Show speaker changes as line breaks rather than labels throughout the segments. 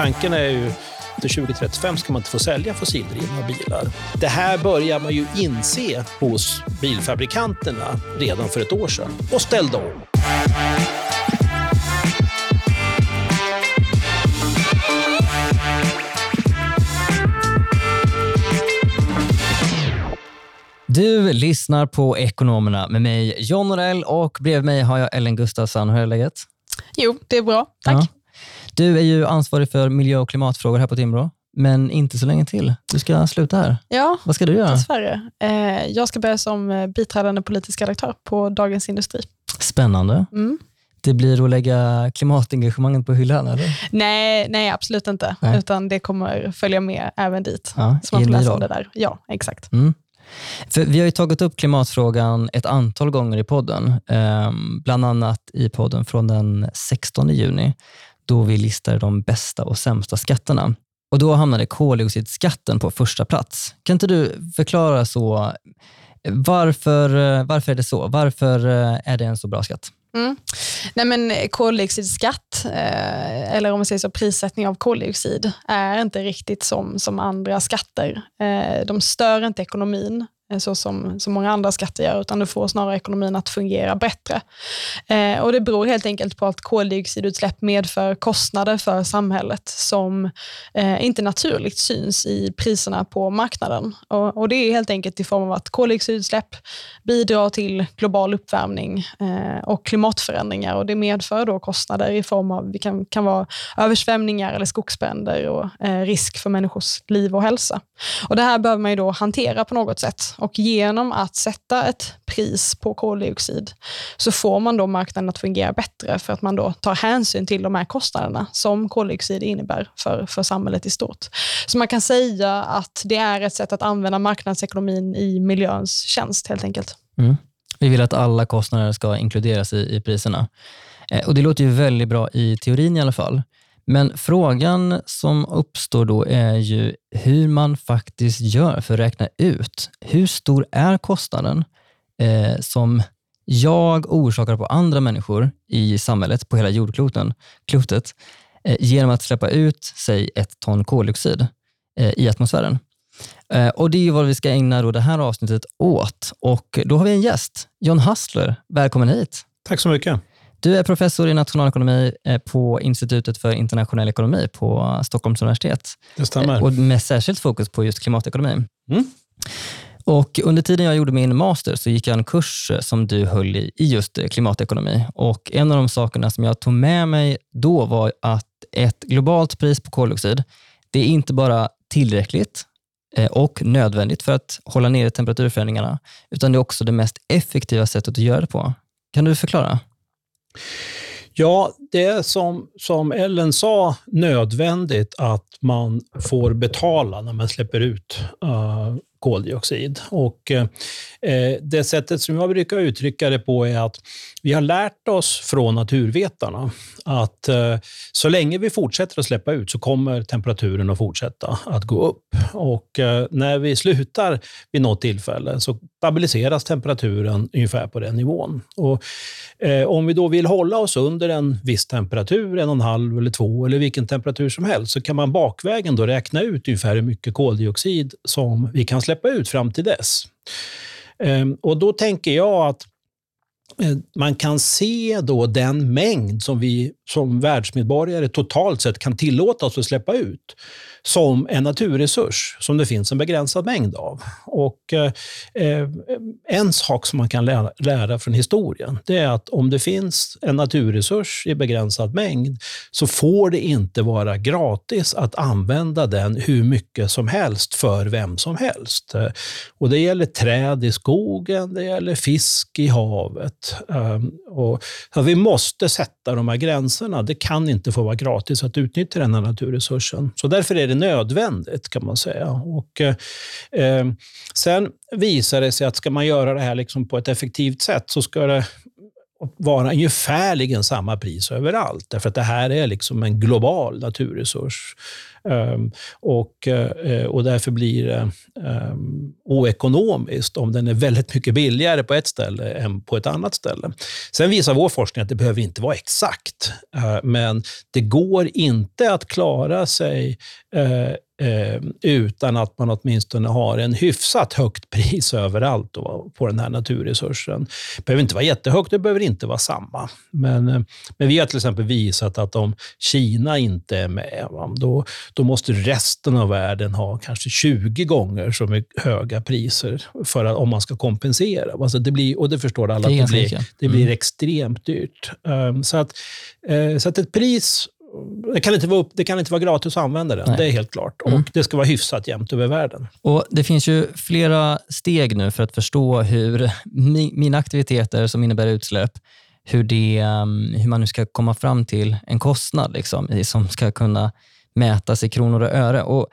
tanken är ju till 2035 ska man inte få sälja fossildrivna bilar. Det här börjar man ju inse hos bilfabrikanterna redan för ett år sedan och ställde om.
Du lyssnar på Ekonomerna med mig, John Norell, och bredvid mig har jag Ellen Gustafsson. Hur är läget?
Jo, det är bra. Tack. Ja.
Du är ju ansvarig för miljö och klimatfrågor här på Timbro, men inte så länge till. Du ska sluta här.
Ja,
Vad ska du göra?
dessvärre. Eh, jag ska börja som eh, biträdande politisk redaktör på Dagens Industri.
Spännande.
Mm.
Det blir att lägga klimatengagemanget på hyllan, eller?
Nej, nej absolut inte. Nej. Utan det kommer följa med även dit.
Ja,
så man får läsa om det där. Ja, exakt.
Mm. För vi har ju tagit upp klimatfrågan ett antal gånger i podden. Eh, bland annat i podden från den 16 juni då vi listade de bästa och sämsta skatterna. Och Då hamnade koldioxidskatten på första plats. Kan inte du förklara så? Varför, varför är det så? Varför eh, är det en så bra skatt?
Mm. Nej, men koldioxidskatt, eh, eller om man säger så, prissättning av koldioxid, är inte riktigt som, som andra skatter. Eh, de stör inte ekonomin Eh, så som, som många andra skatter gör, utan det får snarare ekonomin att fungera bättre. Eh, och Det beror helt enkelt på att koldioxidutsläpp medför kostnader för samhället som eh, inte naturligt syns i priserna på marknaden. Och, och, Det är helt enkelt i form av att koldioxidutsläpp bidrar till global uppvärmning eh, och klimatförändringar och det medför då kostnader i form av, det kan, kan vara översvämningar eller skogsbränder och eh, risk för människors liv och hälsa. Och Det här behöver man ju då hantera på något sätt och genom att sätta ett pris på koldioxid så får man då marknaden att fungera bättre för att man då tar hänsyn till de här kostnaderna som koldioxid innebär för, för samhället i stort. Så man kan säga att det är ett sätt att använda marknadsekonomin i miljöns tjänst helt enkelt.
Mm. Vi vill att alla kostnader ska inkluderas i, i priserna. Eh, och Det låter ju väldigt bra i teorin i alla fall. Men frågan som uppstår då är ju hur man faktiskt gör för att räkna ut hur stor är kostnaden eh, som jag orsakar på andra människor i samhället, på hela jordkloten, klotet, eh, genom att släppa ut, säg ett ton koldioxid eh, i atmosfären. Eh, och Det är vad vi ska ägna då det här avsnittet åt. Och Då har vi en gäst, John Hassler. Välkommen hit.
Tack så mycket.
Du är professor i nationalekonomi eh, på Institutet för internationell ekonomi på Stockholms universitet.
Det stämmer. Eh,
och med särskilt fokus på just klimatekonomi. Mm. Och under tiden jag gjorde min master så gick jag en kurs eh, som du höll i, i just klimatekonomi. Och En av de sakerna som jag tog med mig då var att ett globalt pris på koldioxid, det är inte bara tillräckligt och nödvändigt för att hålla nere temperaturförändringarna, utan det är också det mest effektiva sättet att göra det på. Kan du förklara?
Ja, det är som, som Ellen sa nödvändigt att man får betala när man släpper ut uh, koldioxid. Och, eh, det sättet som jag brukar uttrycka det på är att vi har lärt oss från naturvetarna att eh, så länge vi fortsätter att släppa ut så kommer temperaturen att fortsätta att gå upp. Och eh, när vi slutar vid något tillfälle så stabiliseras temperaturen ungefär på den nivån. Och, eh, om vi då vill hålla oss under en viss temperatur, en och en halv eller två eller vilken temperatur som helst, så kan man bakvägen då räkna ut ungefär hur mycket koldioxid som vi kan släppa släppa ut fram till dess. Ehm, och då tänker jag att Eh, man kan se då den mängd som vi som världsmedborgare totalt sett kan tillåta oss att släppa ut som en naturresurs som det finns en begränsad mängd av. Och eh, eh En sak som man kan lära, lära, från historien det är att om det finns en naturresurs i begränsad mängd så får det inte vara gratis att använda den hur mycket som helst för vem som helst. Eh, och Det gäller träd i skogen, det gäller fisk i havet. Um, och, vi måste sätta de här gränserna. Det kan inte få vara gratis att utnyttja den här naturresursen. Så därför är det nödvändigt kan man säga. Och, eh, ehm, sen visar det sig att ska man göra det här liksom på ett effektivt sätt så ska det vara ungefärligen samma pris överallt. Därför att det här är liksom en global naturresurs. Um, och, uh, och därför blir det um, oekonomiskt om den är väldigt mycket billigare på ett ställe än på ett annat ställe. Sen visar vår forskning att det behöver inte vara exakt, uh, men det går inte att klara sig uh, eh, utan att man åtminstone har en hyfsat högt pris överallt då, på den här naturresursen. Det behöver inte vara jättehögt, det behöver inte vara samma. Men, eh, men vi har till exempel visat att om Kina inte är med, va, då, då måste resten av världen ha kanske 20 gånger så höga priser för att, om man ska kompensera. Alltså det blir, och det förstår alla, det, att det blir, det blir mm. extremt dyrt. Um, så, att, uh, så att ett pris det kan, inte vara upp, det kan inte vara gratis att använda den, Nej. det är helt klart. Mm. Och Det ska vara hyfsat jämnt över världen.
Och Det finns ju flera steg nu för att förstå hur mina aktiviteter som innebär utsläpp, hur, det, um, hur man nu ska komma fram till en kostnad liksom, som ska kunna mätas i kronor och öre. Och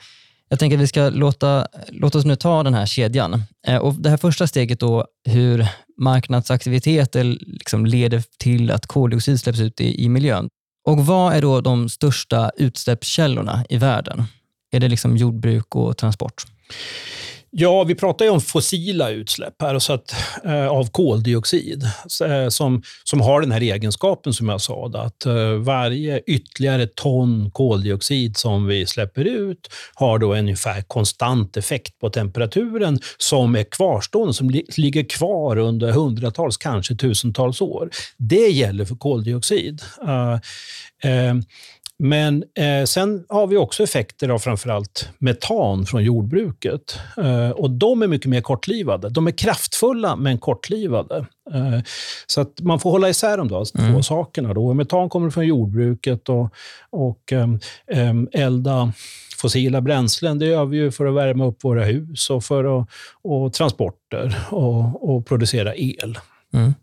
jag tänker att vi ska låta, låta oss nu ta den här kedjan. Eh, och Det här första steget, då, hur marknadsaktiviteter liksom leder till att koldioxid släpps ut i, i miljön. Och Vad är då de största utsläppskällorna i världen? Är det liksom jordbruk och transport?
Ja, vi pratar ju om fossila utsläpp här, så att, eh, av koldioxid eh, som, som har den här egenskapen som jag sa, att eh, varje ytterligare ton koldioxid som vi släpper ut har då en ungefär konstant effekt på temperaturen som är kvarstående, som li ligger kvar under hundratals, kanske tusentals år. Det gäller för koldioxid. Eh, eh men eh, sen har vi också effekter av framförallt metan från jordbruket. Eh, och de är mycket mer kortlivade. De är kraftfulla men kortlivade. Eh, så att man får hålla isär de där mm. två sakerna. Då. Metan kommer från jordbruket och, och ehm, ehm, elda fossila bränslen, det gör vi ju för att värma upp våra hus och för att, och transporter och, och producera el. Mm.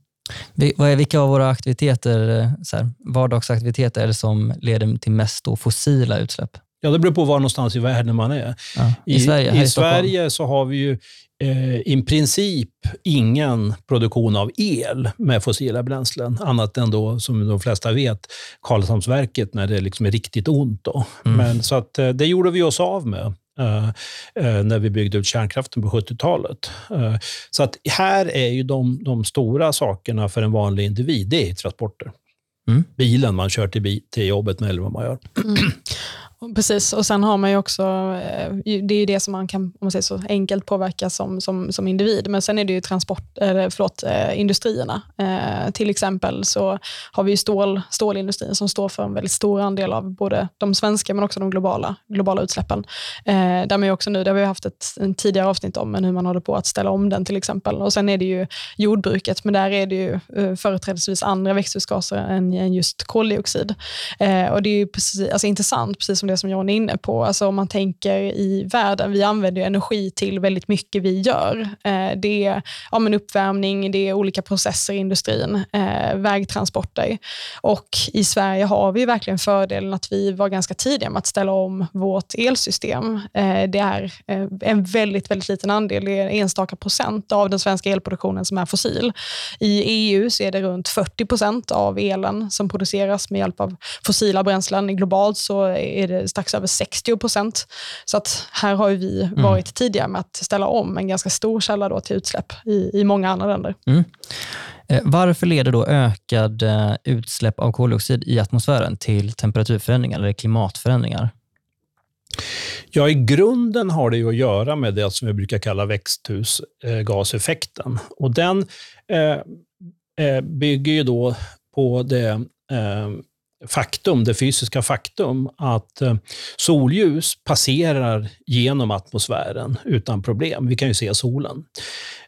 Vilka av våra aktiviteter, eh, så här, vardagsaktiviteter är det som leder till mest fossila utsläpp?
Ja, det beror på var någonstans i världen man är.
Ja, I, I, Sverige,
i, i Sverige så har vi ju eh, i princip ingen produktion av el med fossila bränslen, annat än då, som de flesta vet, Karlshamnsverket när det liksom är riktigt ont. Då. Mm. Men, så att, eh, det gjorde vi oss av med. Uh, uh, när vi byggde ut kärnkraften på 70-talet. Uh, så att här är ju de, de, stora sakerna för en vanlig individ, det är transporter. Mm. Bilen man kör till, till jobbet med eller vad man gör. Mm.
Precis, och sen har man ju också, eh, det är ju det som man kan om man säger så, enkelt påverka som, som, som individ, men sen är det ju transport, eller förlåt, eh, industrierna. Eh, till exempel så har vi ju stål, stålindustrin som står för en väldigt stor andel av både de svenska men också de globala, globala utsläppen. Eh, där man också nu, det har vi haft ett en tidigare avsnitt om, men hur man håller på att ställa om den till exempel. Och Sen är det ju jordbruket, men där är det ju eh, företrädesvis andra växthusgaser än, än just koldioxid. Eh, och Det är ju precis, alltså intressant, precis som det det som John är inne på. Alltså om man tänker i världen, vi använder energi till väldigt mycket vi gör. Eh, det är ja, men uppvärmning, det är olika processer i industrin, eh, vägtransporter. Och i Sverige har vi verkligen fördelen att vi var ganska tidiga med att ställa om vårt elsystem. Eh, det är en väldigt, väldigt liten andel, det är enstaka procent av den svenska elproduktionen som är fossil. I EU så är det runt 40 procent av elen som produceras med hjälp av fossila bränslen. Globalt så är det strax över 60 procent. Så att här har vi mm. varit mm. tidiga med att ställa om en ganska stor källa då till utsläpp i, i många andra länder. Mm.
Eh, varför leder då ökad utsläpp av koldioxid i atmosfären till temperaturförändringar eller klimatförändringar?
Ja, i grunden har det att göra med det som vi brukar kalla växthusgaseffekten. Och den eh, eh bygger ju då på det eh, faktum, det fysiska faktum att eh, solljus passerar genom atmosfären utan problem. Vi kan ju se solen.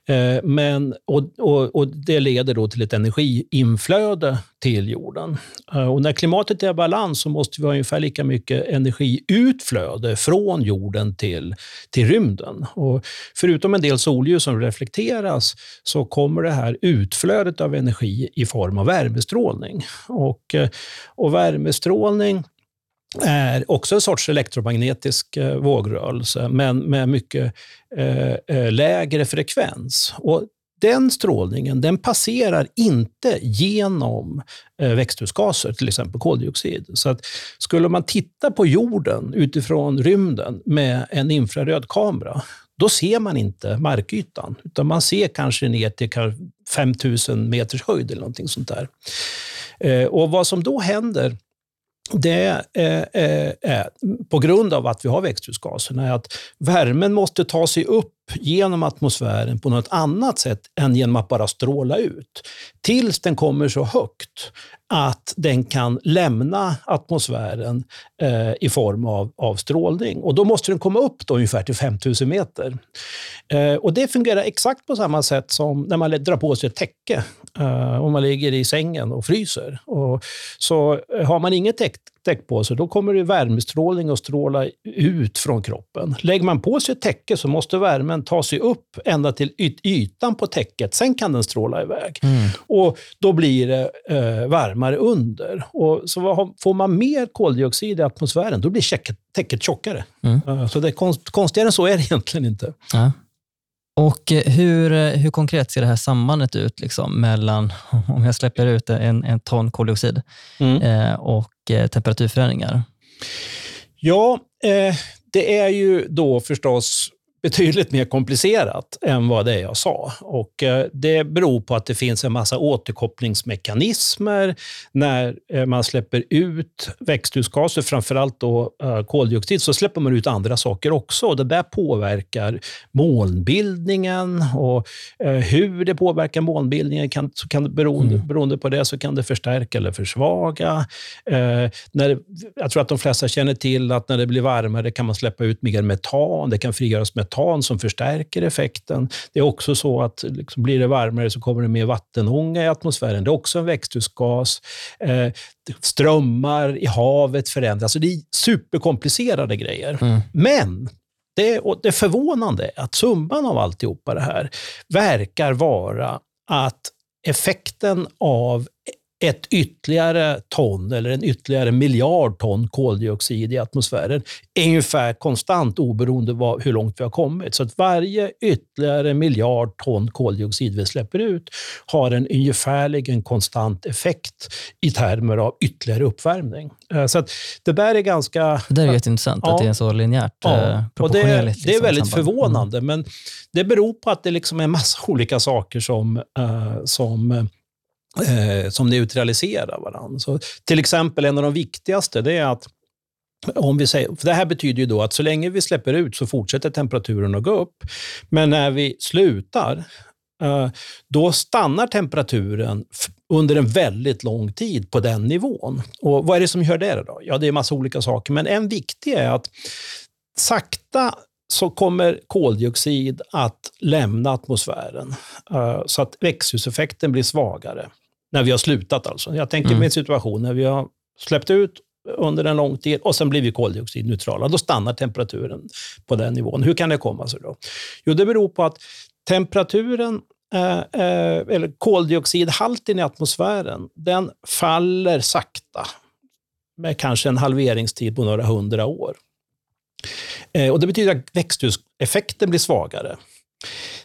Eh, men, och, och, och, Det leder då till ett energiinflöde till jorden. Eh, och när klimatet är i balans så måste vi ha ungefär lika mycket energiutflöde från jorden till, till rymden. Och förutom en del solljus som reflekteras så kommer det här utflödet av energi i form av värmestrålning. Och, eh, och värmestrålning är också en sorts elektromagnetisk eh, vågrörelse, men med mycket eh, eh, lägre frekvens. Och den strålningen den passerar inte genom växthusgaser, till exempel koldioxid. Så att skulle man titta på jorden utifrån rymden med en infraröd kamera, då ser man inte markytan, utan man ser kanske ner till 5000 meters höjd eller någonting sånt där. Och vad som då händer det är, på grund av att vi har växthusgaserna är att värmen måste ta sig upp genom atmosfären på något annat sätt än genom att bara stråla ut. Tills den kommer så högt att den kan lämna atmosfären eh, i form av, av strålning. Och Då måste den komma upp då ungefär till 5000 meter. Eh, och Det fungerar exakt på samma sätt som när man drar på sig ett täcke eh, om man ligger i sängen och fryser. Och så har man inget täcke täck på sig, då kommer det värmestrålning att stråla ut från kroppen. Lägger man på sig ett täcke så måste värmen ta sig upp ända till yt ytan på täcket. Sen kan den stråla iväg. Mm. Och Då blir det eh, varmare under. Och så får man mer koldioxid i atmosfären, då blir täcket tjockare. Mm. Uh, så det är konst, konstigare än så är det egentligen inte.
Ja. Och eh, hur, eh, hur konkret ser det här sambandet ut liksom, mellan om jag släpper ut en, en ton koldioxid mm. eh, och eh, temperaturförändringar?
Ja, eh, det är ju då förstås betydligt mer komplicerat än vad det är jag sa. Och eh, det beror på att det finns en massa återkopplingsmekanismer när eh, man släpper ut växthusgaser, framförallt då eh, koldioxid, så släpper man ut andra saker också. Och det där påverkar molnbildningen och hur det påverkar molnbildningen, kan, så kan, beroende, mm. beroende på det, så kan det förstärka eller försvaga. när, jag tror att de flesta känner till att när det blir varmare kan man släppa ut mer metan, det kan frigöras metan metan som förstärker effekten. Det är också så att liksom, blir det varmare så kommer det mer vattenånga i atmosfären. Det är också en växthusgas. Eh, strömmar i havet förändras. Så det är superkomplicerade grejer. Mm. Men det, det förvånande är att summan av alltihopa det här verkar vara att effekten av ett ytterligare ton eller en ytterligare miljard ton koldioxid i atmosfären är ungefär konstant oberoende av hur långt vi har kommit. Så att varje ytterligare miljard ton koldioxid vi släpper ut har en ungefärligen konstant effekt i termer av ytterligare uppvärmning. Eh, så att det där är ganska...
Det är jätteintressant ja, att det är så linjärt ja.
Eh, det, det är liksom, väldigt samband. förvånande, mm. men det beror på att det liksom är en massa olika saker som, uh, som eh, som neutraliserar varandra. Så, till exempel, en av de viktigaste det är att om vi säger, för det här betyder ju då att så länge vi släpper ut så fortsätter temperaturen att gå upp. Men när vi slutar, eh, då stannar temperaturen under en väldigt lång tid på den nivån. Och Vad är det som gör det då? Ja, det är massa olika saker, men en viktig är att sakta så kommer koldioxid att lämna atmosfären eh, så att växthuseffekten blir svagare. När vi har slutat alltså. Jag tänker mm. mig en situation när vi har släppt ut under en lång tid och sen blir vi koldioxidneutrala. Då stannar temperaturen på den nivån. Hur kan det komma sig då? Jo, det beror på att temperaturen eh, eh, eller koldioxidhalten i atmosfären, den faller sakta med kanske en halveringstid på några hundra år. Eh, och Det betyder att växthuseffekten blir svagare.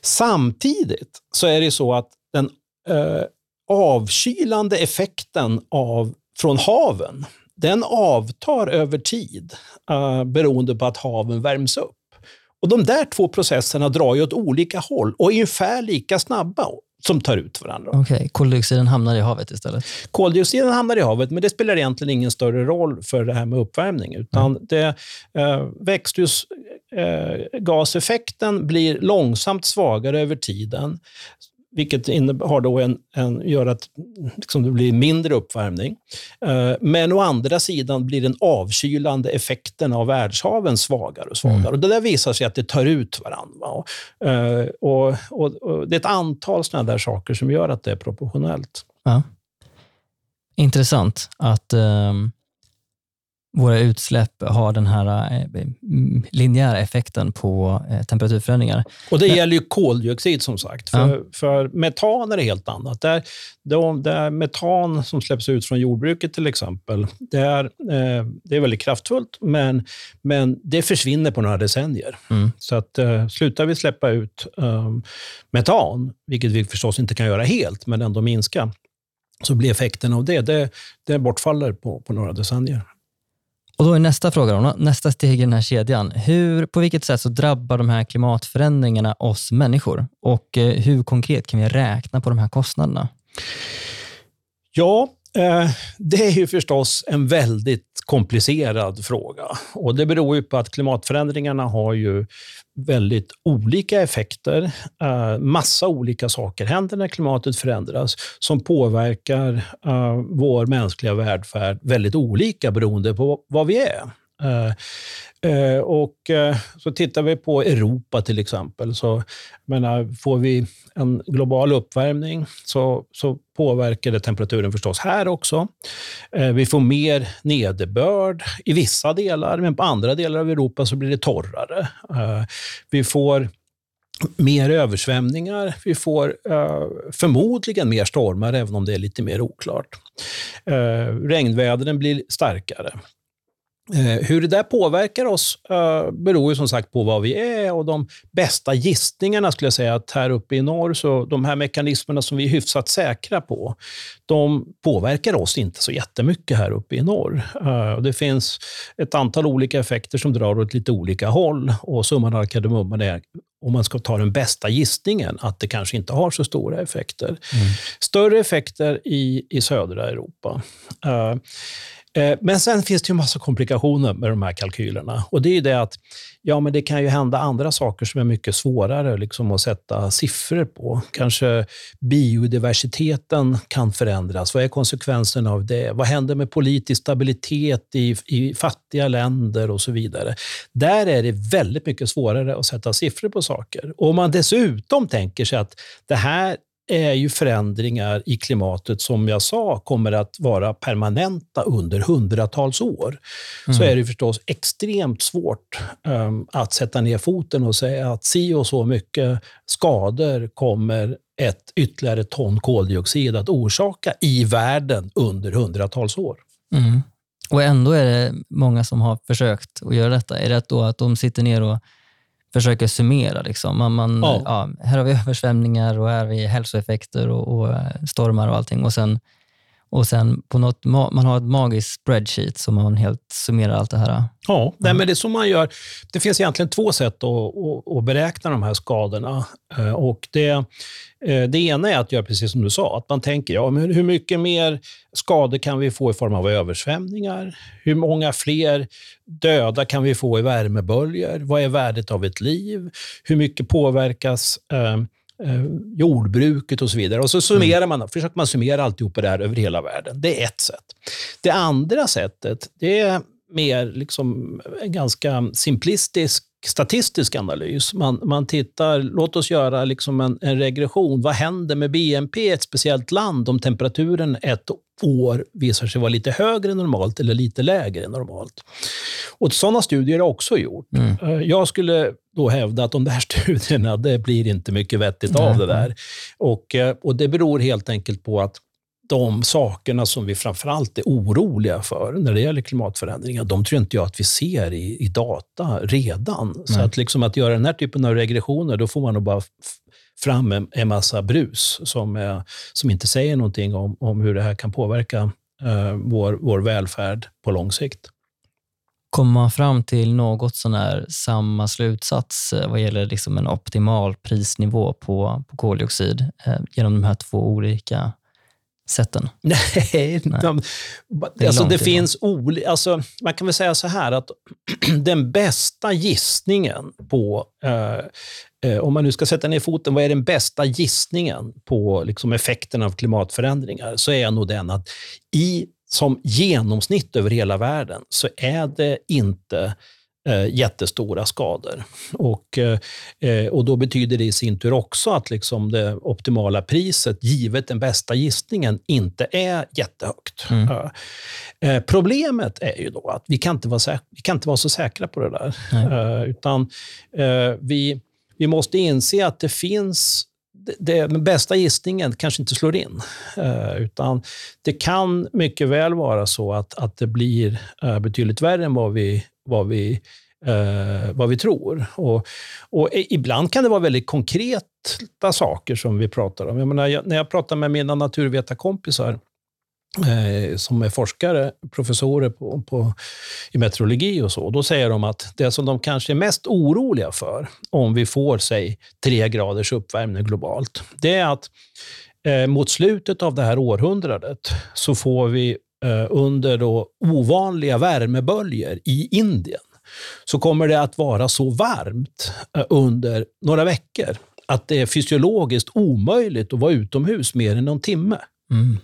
Samtidigt så är det så att den eh, avkylande effekten av, från haven, den avtar över tid uh, beroende på att haven värms upp. Och De där två processerna drar ju åt olika håll och är ungefär lika snabba som tar ut varandra.
Okay. Koldioxiden hamnar i havet istället?
Koldioxiden hamnar i havet, men det spelar egentligen ingen större roll för det här med uppvärmning. Utan mm. det, eh, växthusgaseffekten eh, blir långsamt svagare över tiden vilket har då en, en, gör att liksom det blir mindre uppvärmning. Eh, men å andra sidan blir den avkylande effekten av världshaven svagare och svagare. Mm. Och det där visar sig att det tar ut varandra. Och, eh, och, och, och det är ett antal sådana där saker som gör att det är proportionellt.
Ja. Intressant att um våra utsläpp har den här eh, linjära effekten på eh, temperaturförändringar.
Och Det gäller ju koldioxid som sagt. För, ja. för metan är det helt annat. Där, där metan som släpps ut från jordbruket till exempel, det är, eh, det är väldigt kraftfullt, men, men det försvinner på några decennier. Mm. Så att slutar vi släppa ut eh, metan, vilket vi förstås inte kan göra helt, men ändå minska, så blir effekten av det, det, det bortfaller på, på några decennier.
Och då är nästa fråga, då, nästa steg i den här kedjan. Hur, på vilket sätt så drabbar de här klimatförändringarna oss människor? Och eh, hur konkret kan vi räkna på de här kostnaderna?
Ja, eh, det är ju förstås en väldigt komplicerad fråga. Och Det beror ju på att klimatförändringarna har ju väldigt olika effekter. Uh, massa olika saker händer när klimatet förändras som påverkar uh, vår mänskliga välfärd väldigt olika beroende på vad vi är. Eh, Eh, och eh, så tittar vi på Europa till exempel. Så, menar, får vi en global uppvärmning så, så påverkar det temperaturen förstås här också. Eh, vi får mer nederbörd i vissa delar, men på andra delar av Europa så blir det torrare. Eh, vi får mer översvämningar. Vi får eh, förmodligen mer stormar, även om det är lite mer oklart. Eh, regnvädren blir starkare. Eh, hur det där påverkar oss uh, beror ju som sagt på vad vi är och de bästa gissningarna skulle jag säga att här uppe i norr, så de här mekanismerna som vi är hyfsat säkra på, de påverkar oss inte så jättemycket här uppe i norr. Uh, det finns ett antal olika effekter som drar åt lite olika håll och summan av kardemumman är om man ska ta den bästa gissningen, att det kanske inte har så stora effekter. Mm. Större effekter i, i södra Europa. Eh, men sen finns det ju massa komplikationer med de här kalkylerna. Och det är det att ja, men det kan ju hända andra saker som är mycket svårare liksom, att sätta siffror på. Kanske biodiversiteten kan förändras. Vad är konsekvenserna av det? Vad händer med politisk stabilitet i, i fattiga länder och så vidare? Där är det väldigt mycket svårare att sätta siffror på saker. Och om man dessutom tänker sig att det här är ju förändringar i klimatet som jag sa kommer att vara permanenta under hundratals år. Mm. Så är det förstås extremt svårt um, att sätta ner foten och säga att si och så mycket skador kommer ett ytterligare ton koldioxid att orsaka i världen under hundratals år.
Mm. Och ändå är det många som har försökt att göra detta. Är det då att de sitter ner och försöker summera. Liksom. Man, man, ja. Ja, här har vi översvämningar och här har vi hälsoeffekter och, och eh, stormar och allting. Och sen, och sen på något, man har ett magiskt spreadsheet som man helt summerar allt det här.
Ja, nej, men det är så man gör. Det finns egentligen två sätt att, att, att beräkna de här skadorna. Eh, och det, eh, det ena är att göra precis som du sa, att man tänker ja, men hur mycket mer skador kan vi få i form av översvämningar? Hur många fler döda kan vi få i värmeböljor? Vad är värdet av ett liv? Hur mycket påverkas eh, eh, jordbruket och så vidare. Och så summerar man, försöker man summera alltihop det här över hela världen. Det är ett sätt. Det andra sättet, det är mer liksom en ganska simplistisk statistisk analys. Man, man tittar, låt oss göra liksom en, en regression. Vad händer med BNP i ett speciellt land om temperaturen ett år visar sig vara lite högre än normalt eller lite lägre än normalt? Och Sådana studier har också gjort. Mm. Eh, jag skulle då hävda att de där studierna, det blir inte mycket vettigt av det där. Och, eh, och Det beror helt enkelt på att de sakerna som vi framförallt är oroliga för när det gäller klimatförändringar, de tror inte jag att vi ser i, i data redan. Nej. Så att, liksom att göra den här typen av regressioner, då får man nog bara fram en, en massa brus som, är, som inte säger någonting om, om hur det här kan påverka eh, vår, vår välfärd på lång sikt.
Kommer man fram till något sån här samma slutsats eh, vad gäller liksom en optimal prisnivå på, på koldioxid eh, genom de här två olika sätten?
Nej, Nej. De, det, alltså, det finns olika... Alltså, man kan väl säga så här att den bästa gissningen på eh, eh, om man nu ska sätta ner foten, vad är den bästa gissningen på liksom, effekten av klimatförändringar? Så är nog den att i, som genomsnitt över hela världen så är det inte jättestora skador. Och, eh, och Då betyder det i sin tur också att liksom det optimala priset, givet den bästa gissningen, inte är jättehögt. Mm. Eh, problemet är ju då att vi kan inte vara, vi kan inte vara så säkra på det där. Eh, utan eh, vi, vi måste inse att det finns det, den bästa gissningen kanske inte slår in. Utan det kan mycket väl vara så att, att det blir betydligt värre än vad vi, vad vi, eh, vad vi tror. Och, och ibland kan det vara väldigt konkreta saker som vi pratar om. Jag menar, jag, när jag pratar med mina naturvetarkompisar eh, som är forskare, professorer på, på, i meteorologi och så, då säger de att det som de kanske är mest oroliga för, om vi får, säg, tre graders uppvärmning globalt, det är att eh, mot slutet av det här århundradet så får vi under då ovanliga värmeböljor i Indien, så kommer det att vara så varmt eh, under några veckor att det är fysiologiskt omöjligt att vara utomhus mer än någon timme. Mm.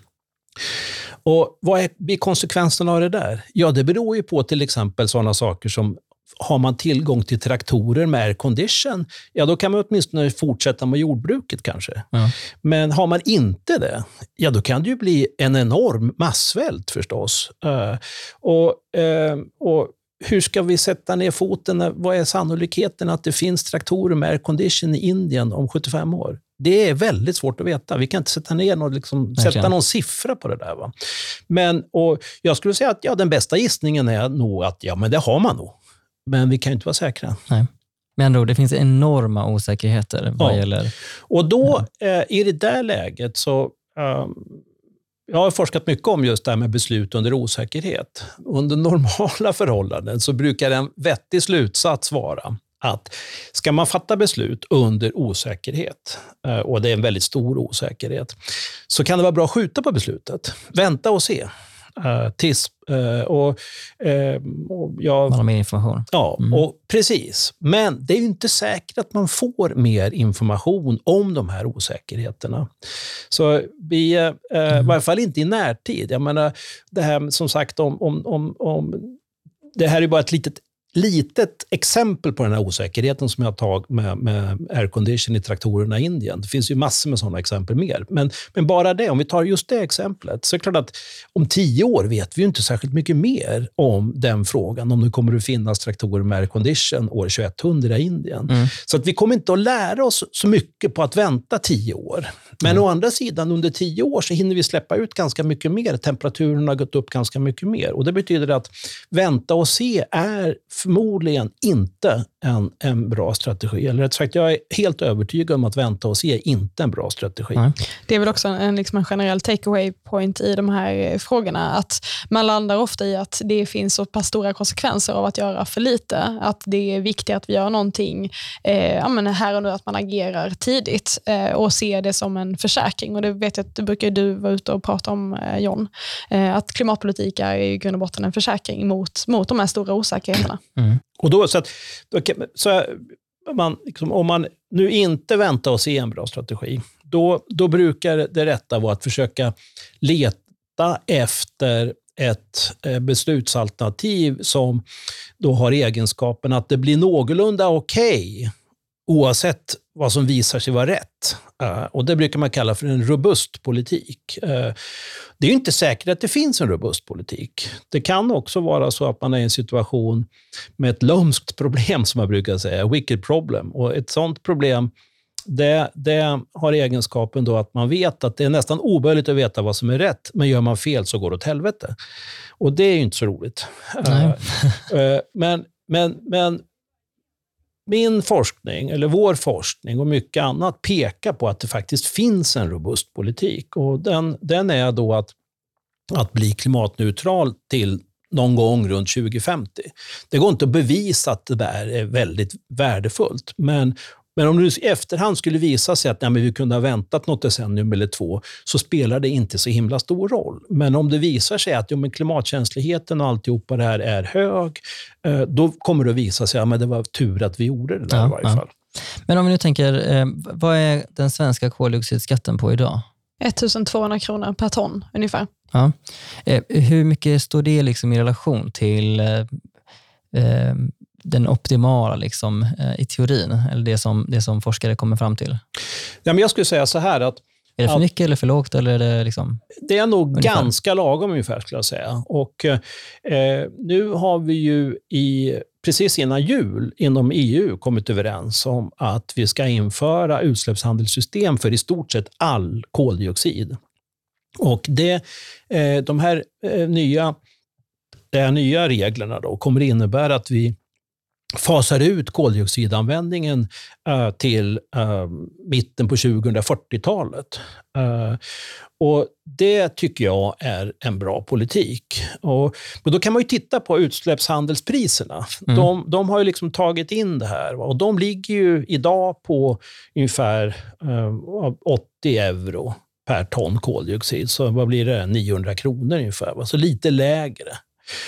Och Vad blir konsekvenserna av det där? Ja, det beror ju på till exempel sådana saker som har man tillgång till traktorer med aircondition, ja då kan man åtminstone fortsätta med jordbruket kanske. Ja. Men har man inte det, ja då kan det ju bli en enorm massvält förstås. Uh, och, uh, och hur ska vi sätta ner foten? Vad är sannolikheten att det finns traktorer med aircondition i Indien om 75 år? Det är väldigt svårt att veta. Vi kan inte sätta ner någon, liksom, sätta någon siffra på det där. Va? Men, och jag skulle säga att ja, den bästa gissningen är nog att ja, men det har man nog. Men vi kan inte vara säkra.
Nej. Med andra ord, det finns enorma osäkerheter vad ja. gäller...
Och då, eh, i det där läget, så um, jag har forskat mycket om just det här med beslut under osäkerhet. Under normala förhållanden så brukar en vettig slutsats vara att ska man fatta beslut under osäkerhet, eh, och det är en väldigt stor osäkerhet, så kan det vara bra att skjuta på beslutet. Vänta och se. Uh, tills, uh, och, uh,
och jag, man har mer information.
Ja, mm. och, precis. Men det är inte säkert att man får mer information om de här osäkerheterna. Så vi, mm. i varje fall inte i närtid. Jag menar, det här som sagt om, om, om, om det här är bara ett litet litet exempel på den här osäkerheten som jag tagit med, med aircondition i traktorerna i Indien. Det finns ju massor med sådana exempel mer. Men, men bara det, om vi tar just det exemplet, så är det klart att om tio år vet vi inte särskilt mycket mer om den frågan, om det kommer att finnas traktorer med aircondition år 2100 i Indien. Mm. Så att vi kommer inte att lära oss så mycket på att vänta tio år. Men mm. å andra sidan, under tio år så hinner vi släppa ut ganska mycket mer. Temperaturen har gått upp ganska mycket mer. Och Det betyder att vänta och se är förmodligen inte en, en bra strategi. Eller rätt sagt, jag är helt övertygad om att vänta och se är inte en bra strategi. Nej.
Det är väl också en, liksom en generell takeaway point i de här eh, frågorna. Att man landar ofta i att det finns så pass stora konsekvenser av att göra för lite. Att det är viktigt att vi gör någonting eh, ja, men här och nu, att man agerar tidigt eh, och ser det som en försäkring. Och Det vet jag att det brukar du vara ute och prata om, eh, John. Eh, att klimatpolitik är i grund och botten en försäkring mot, mot de här stora osäkerheterna.
Mm. Och då, så att, då, så man, liksom, om man nu inte väntar och ser en bra strategi, då, då brukar det rätta vara att försöka leta efter ett eh, beslutsalternativ som då har egenskapen att det blir någorlunda okej okay, oavsett vad som visar sig vara rätt. Uh, och Det brukar man kalla för en robust politik. Uh, det är inte säkert att det finns en robust politik. Det kan också vara så att man är i en situation med ett lömskt problem, som man brukar säga, wicked problem. Och Ett sånt problem det, det, har egenskapen då att man vet att det är nästan omöjligt att veta vad som är rätt, men gör man fel så går det åt helvete. Och det är ju inte så roligt. Uh, men, men, men min forskning, eller vår forskning och mycket annat pekar på att det faktiskt finns en robust politik. Och den, den är då att, att bli klimatneutral till någon gång runt 2050. Det går inte att bevisa att det där är väldigt värdefullt, men men om det i efterhand skulle visa sig att ja, men vi kunde ha väntat något decennium eller två, så spelar det inte så himla stor roll. Men om det visar sig att ja, men klimatkänsligheten och alltihopa det här är hög, eh, då kommer det att visa sig att ja, det var tur att vi gjorde det där ja, i varje fall.
Men om vi nu tänker, eh, vad är den svenska koldioxidskatten på idag?
1200 kronor per ton ungefär.
Ja. Eh, hur mycket står det liksom i relation till den optimala liksom, i teorin, eller det som, det som forskare kommer fram till?
Ja, men jag skulle säga så här att
är det för mycket eller för lågt? Eller är det, liksom
det är nog ungefär? ganska lagom ungefär, skulle jag säga. Och, eh, nu har vi ju i, precis innan jul inom EU kommit överens om att vi ska införa utsläppshandelssystem för i stort sett all koldioxid. Och det, eh, de här eh, nya, de nya reglerna då kommer innebära att vi fasar ut koldioxidanvändningen uh, till uh, mitten på 2040-talet. Uh, och Det tycker jag är en bra politik. Och, men då kan man ju titta på utsläppshandelspriserna. Mm. De, de, har ju liksom tagit in det här och de ligger ju idag på ungefär 80 euro per ton koldioxid. Så vad blir det? 900 kronor ungefär. Så lite lägre.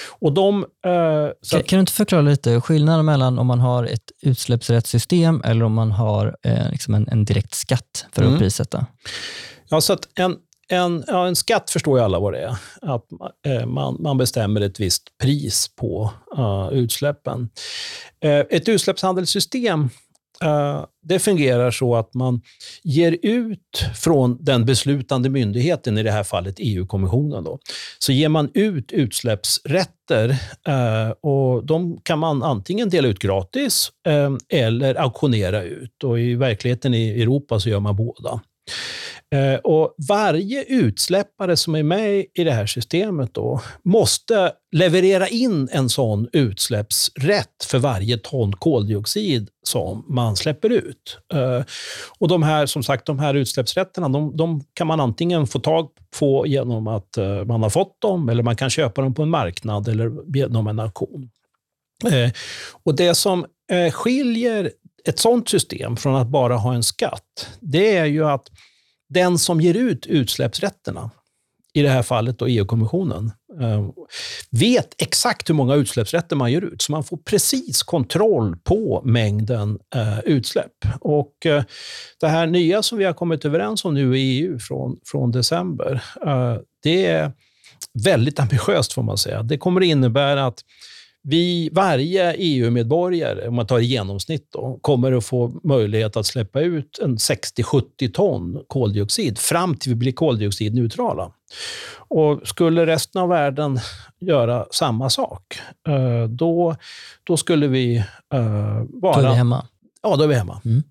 Och de,
eh, kan, kan, du inte förklara lite skillnaden mellan om man har ett utsläppsrättssystem eller om man har eh, liksom en, en, direkt skatt för mm. att prissätta?
Ja, så en, en, ja, en skatt förstår ju alla vad det är. Att eh, man, man bestämmer ett visst pris på uh, utsläppen. Eh, ett utsläppshandelssystem Eh, det fungerar så att man ger ut från den beslutande myndigheten, i det här fallet EU-kommissionen, då, så ger man ut utsläppsrätter eh, och de kan man antingen dela ut gratis eh, eller auktionera ut. Och I verkligheten i Europa så gör man båda. Eh, och varje utsläppare som är med i det här systemet då måste leverera in en sån utsläppsrätt för varje ton koldioxid som man släpper ut. Eh, och de här, som sagt, de här utsläppsrätterna de, de kan man antingen få tag på genom att eh, man har fått dem, eller man kan köpa dem på en marknad eller genom en auktion. Och Det som skiljer ett sånt system från att bara ha en skatt, det är ju att den som ger ut utsläppsrätterna, i det här fallet då EU-kommissionen, eh, vet exakt hur många utsläppsrätter man ger ut, så man får precis kontroll på mängden eh, utsläpp. Och eh, Det här nya som vi har kommit överens om nu i EU från, från december, det är väldigt ambitiöst får man säga. Det kommer att innebära att vi, varje EU-medborgare, om man tar i genomsnitt, då, kommer att få möjlighet att släppa ut en 60-70 ton koldioxid fram till vi blir koldioxidneutrala. Och skulle resten av världen göra samma sak, eh, då, då skulle vi vara... Då
är vi hemma.
Ja, då är vi hemma. Mm.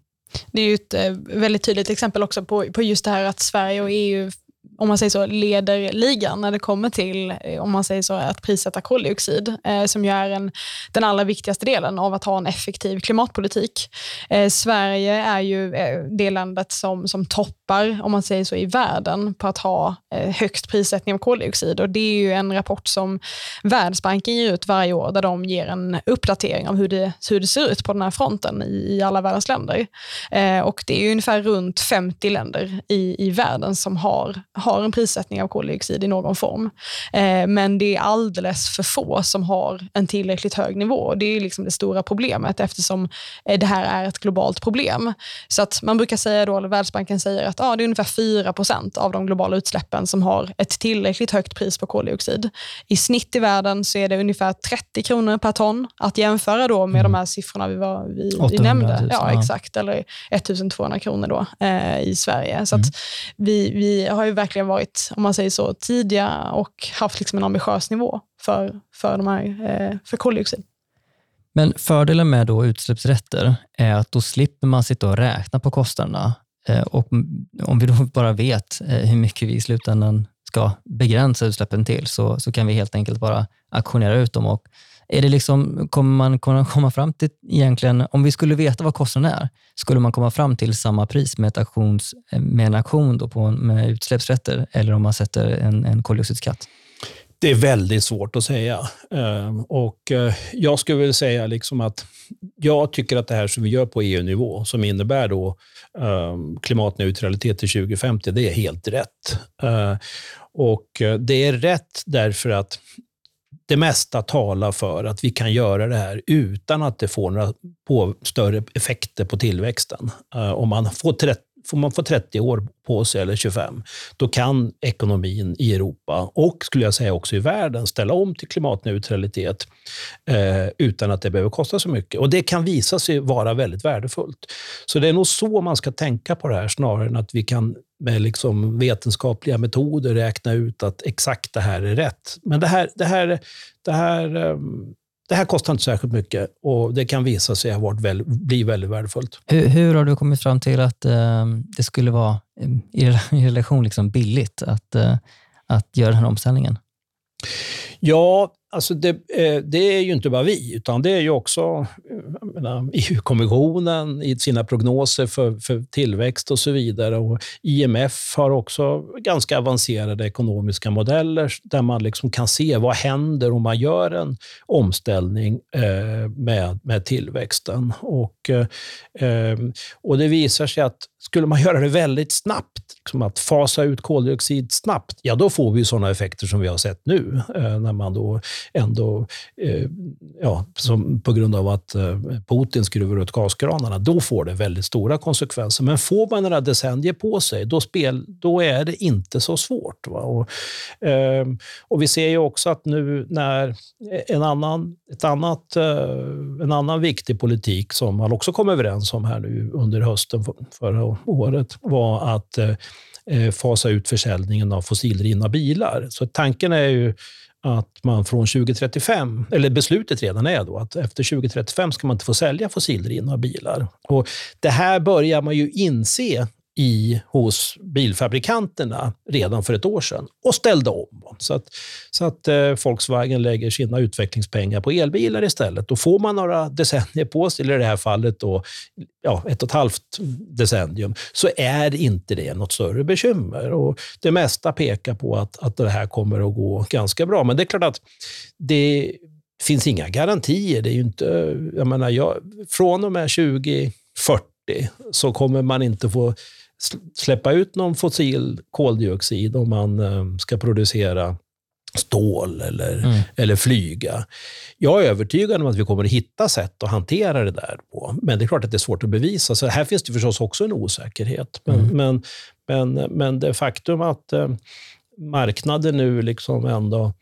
Det är ju ett eh, väldigt tydligt exempel också på, på just det här att Sverige och EU om man säger så, leder ligan när det kommer till eh, om man säger så, att prissätta koldioxid, eh, som ju är en, den allra viktigaste delen av att ha en effektiv klimatpolitik. Eh, Sverige är ju eh, det landet som, som toppar, om man säger så, i världen på att ha eh, högst prissättning av koldioxid. Och Det är ju en rapport som Världsbanken ger ut varje år, där de ger en uppdatering av hur det, hur det ser ut på den här fronten i, i alla världens länder. Eh, och Det är ju ungefär runt 50 länder i, i världen som har har en prissättning av koldioxid i någon form. Eh, men det är alldeles för få som har en tillräckligt hög nivå. Det är liksom det stora problemet eftersom eh, det här är ett globalt problem. Så att man brukar säga då, eller Världsbanken säger att ah, det är ungefär 4% av de globala utsläppen som har ett tillräckligt högt pris på koldioxid. I snitt i världen så är det ungefär 30 kronor per ton. Att jämföra då med mm. de här siffrorna vi, var, vi, vi nämnde. 000, ja, exakt. Eller 1200 kronor då, eh, i Sverige. Så mm. vi, vi har ju verkligen varit, om man säger så, tidiga och haft liksom en ambitiös nivå för, för, de här, eh, för koldioxid.
Men fördelen med då utsläppsrätter är att då slipper man sitta och räkna på kostnaderna. Eh, och om vi då bara vet eh, hur mycket vi i slutändan ska begränsa utsläppen till, så, så kan vi helt enkelt bara auktionera ut dem och är det liksom, kommer man kunna komma fram till, egentligen, om vi skulle veta vad kostnaden är, skulle man komma fram till samma pris med, ett auktions, eh, med en auktion då på, med utsläppsrätter eller om man sätter en, en koldioxidskatt?
Det är väldigt svårt att säga. Ehm, och eh, jag skulle vilja säga liksom att jag tycker att det här som vi gör på EU-nivå, som innebär då ehm, klimatneutralitet till 2050, det är helt rätt. Ehm, och eh, det är rätt därför att det mesta talar för att vi kan göra det här utan att det får några på, större effekter på tillväxten. Uh, om man får, får man få 30 år på sig, eller 25, då kan ekonomin i Europa och skulle jag säga också i världen ställa om till klimatneutralitet eh, utan att det behöver kosta så mycket. Och Det kan visa sig vara väldigt värdefullt. Så det är nog så man ska tänka på det här snarare än att vi kan med liksom vetenskapliga metoder räkna ut att exakt det här är rätt. Men det här, det här, det här ehm, det här kostar inte särskilt mycket och det kan visa sig ha varit väl, bli väldigt värdefullt.
Hur, hur, har du kommit fram till att eh, det skulle vara i, i relation liksom billigt att, eh, att göra den här omställningen?
Ja, alltså det, eh, det, är ju inte bara vi, utan det är ju också EU-kommissionen e i sina prognoser för, för, tillväxt och så vidare. Och IMF har också ganska avancerade ekonomiska modeller där man liksom kan se vad händer om man gör en omställning eh, med, med tillväxten. Och, eh, och det visar sig att skulle man göra det väldigt snabbt, liksom att fasa ut koldioxid snabbt, ja då får vi sådana effekter som vi har sett nu. Eh, när man då ändå, eh, ja, som på grund av att eh, Putin skruvar ut gaskranarna, då får det väldigt stora konsekvenser. Men får man några decennier på sig, då, spel, då är det inte så svårt. Och, ehm, och, Vi ser ju också att nu när en annan, ett annat, eh, en annan viktig politik som man också kom överens om här nu under hösten förra året var att eh, eh, fasa ut försäljningen av fossildrivna bilar. Så tanken är ju att man från 2035, eller beslutet redan är då, att efter 2035 ska man inte få sälja fossildrivna bilar. Och det här börjar man ju inse i, hos bilfabrikanterna redan för ett år sedan och ställde om. Så att, så att eh, Volkswagen lägger sina utvecklingspengar på elbilar istället. Då får man några decennier på sig, eller i det här fallet då, ja, ett och ett halvt decennium, så är inte det något större bekymmer. Och det mesta pekar på att, att det här kommer att gå ganska bra. Men det är klart att det finns inga garantier. Det är ju inte, jag menar, jag, från och med 2040 så kommer man inte få släppa ut någon fossil koldioxid om man eh, ska producera stål eller, mm. eller flyga. Jag är övertygad om att vi kommer att hitta sätt att hantera det där på. Men det är klart att det är svårt att bevisa, så här finns det förstås också en osäkerhet. Men, mm. men, men, men det faktum att eh, marknaden nu liksom ändå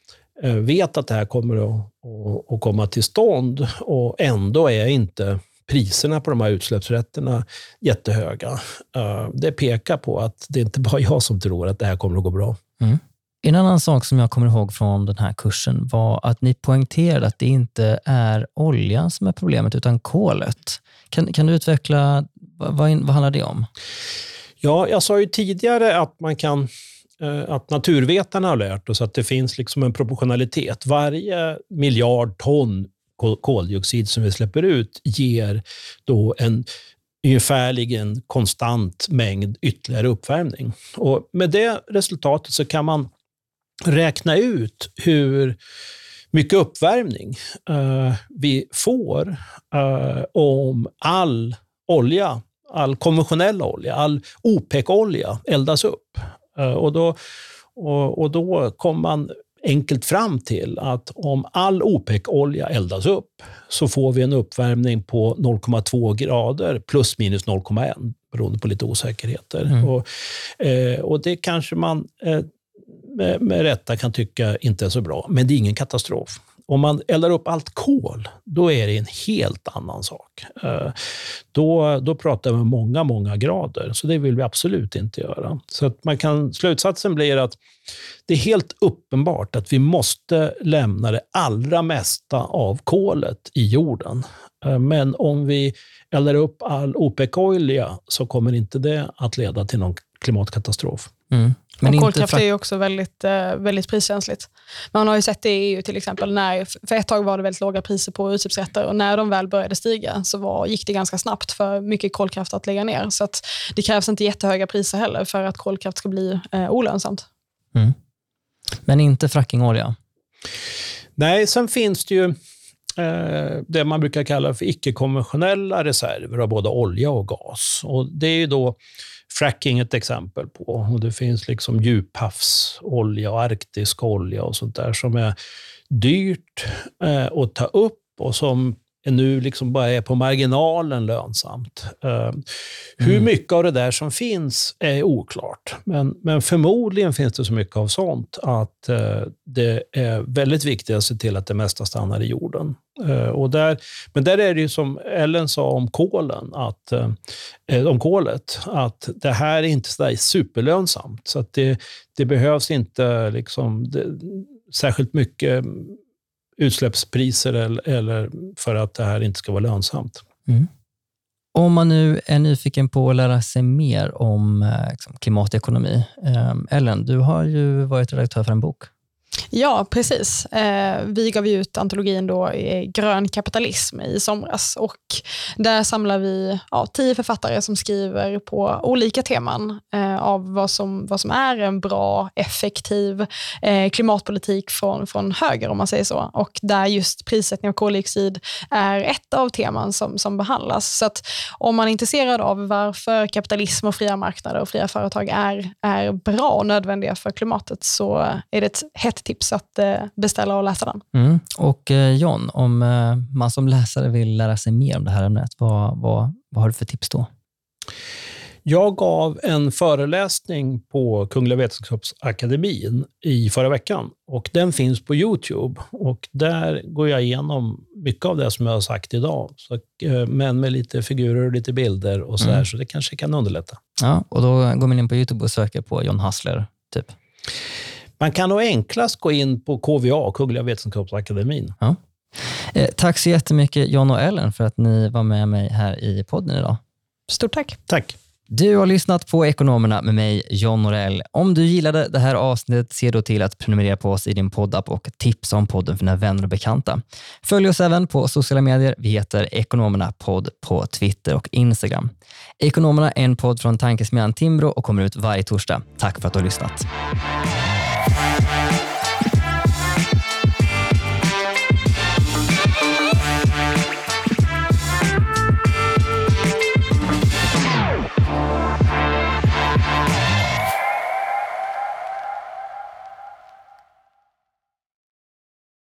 eh, vet att det här kommer att, att, att komma till stånd och ändå är inte priserna på de här utsläppsrätterna jättehöga. Uh, det pekar på att det är inte bara jag som tror att det här kommer att gå bra. Mm.
En annan sak som jag kommer ihåg från den här kursen var att ni poängterade att det inte är oljan som är problemet, utan kolet. Kan, kan du utveckla, vad, vad handlar det om?
Ja, jag sa ju tidigare att man kan eh, att naturvetarna har lärt oss att det finns liksom en proportionalitet. Varje miljard ton koldioxid som vi släpper ut ger då en ungefärligen konstant mängd ytterligare uppvärmning. Och med det resultatet så kan man räkna ut hur mycket uppvärmning uh, vi får uh, om all olja, all konventionell olja, all OPEC-olja eldas upp. Uh, och, då, och, och då kommer man enkelt fram till att om all OPEC-olja eldas upp så får vi en uppvärmning på 0,2 grader plus minus 0,1 beroende på lite osäkerheter. Mm. Och, eh, och det kanske man eh, med, med rätta kan tycka inte är så bra, men det är ingen katastrof. Om man eldar upp allt kol, då är det en helt annan sak. Eh, då, då pratar vi om många, många grader, så det vill vi absolut inte göra. Så att man kan, slutsatsen blir att det är helt uppenbart att vi måste lämna det allra mesta av kolet i jorden. Eh, men om vi eldar upp all OPEC-olja så kommer inte det att leda till någon klimatkatastrof.
Mm. Men och kolkraft är ju också väldigt, eh, väldigt priskänsligt. Man har ju sett det i EU till exempel. När, för ett tag var det väldigt låga priser på utsläppsrätter och när de väl började stiga så var, gick det ganska snabbt för mycket kolkraft att lägga ner. Så att det krävs inte jättehöga priser heller för att kolkraft ska bli eh, olönsamt. Mm.
Men inte frackingolja?
Nej, sen finns det ju eh, det man brukar kalla för icke-konventionella reserver av både olja och gas. Och Det är ju då fracking ett exempel på. Och det finns liksom djuphavsolja och arktisk olja och sånt där som är dyrt eh, att ta upp och som nu liksom bara är på marginalen lönsamt. Uh, hur mm. mycket av det där som finns är oklart, men, men förmodligen finns det så mycket av sånt att uh, det är väldigt viktigt att se till att det mesta stannar i jorden. Uh, och där, men där är det ju som Ellen sa om kolen, att, om kolet, att det här är inte så superlönsamt. Så att det, det behövs inte liksom, det, särskilt mycket utsläppspriser eller, eller för att det här inte ska vara lönsamt. Mm.
Om man nu är nyfiken på att lära sig mer om eh, liksom, klimatekonomi. Eh, Ellen, du har ju varit redaktör för en bok.
Ja, precis. Eh, vi gav ut antologin då Grön kapitalism i somras och där samlar vi ja, tio författare som skriver på olika teman eh, av vad som, vad som är en bra, effektiv eh, klimatpolitik från, från höger om man säger så. Och där just prissättning av koldioxid är ett av teman som, som behandlas. Så att om man är intresserad av varför kapitalism och fria marknader och fria företag är, är bra och nödvändiga för klimatet så är det ett hett tips att eh, beställa och läsa den.
Mm. Och eh, John, om eh, man som läsare vill lära sig mer om det här ämnet, vad, vad, vad har du för tips då?
Jag gav en föreläsning på Kungliga Vetenskapsakademin i förra veckan och den finns på Youtube. Och där går jag igenom mycket av det som jag har sagt idag, så, men med lite figurer och lite bilder och så, mm. så det kanske kan underlätta.
Ja, och Då går man in på Youtube och söker på John Hassler, typ?
Man kan nog enklast gå in på KVA, Kungliga Vetenskapsakademin.
Ja. Eh, tack så jättemycket John och Ellen för att ni var med mig här i podden idag.
Stort tack.
Tack.
Du har lyssnat på Ekonomerna med mig, John Norell. Om du gillade det här avsnittet, se då till att prenumerera på oss i din poddapp och tipsa om podden för dina vänner och bekanta. Följ oss även på sociala medier. Vi heter Ekonomerna podd på Twitter och Instagram. Ekonomerna är en podd från tankesmedjan Timbro och kommer ut varje torsdag. Tack för att du har lyssnat. Thank you.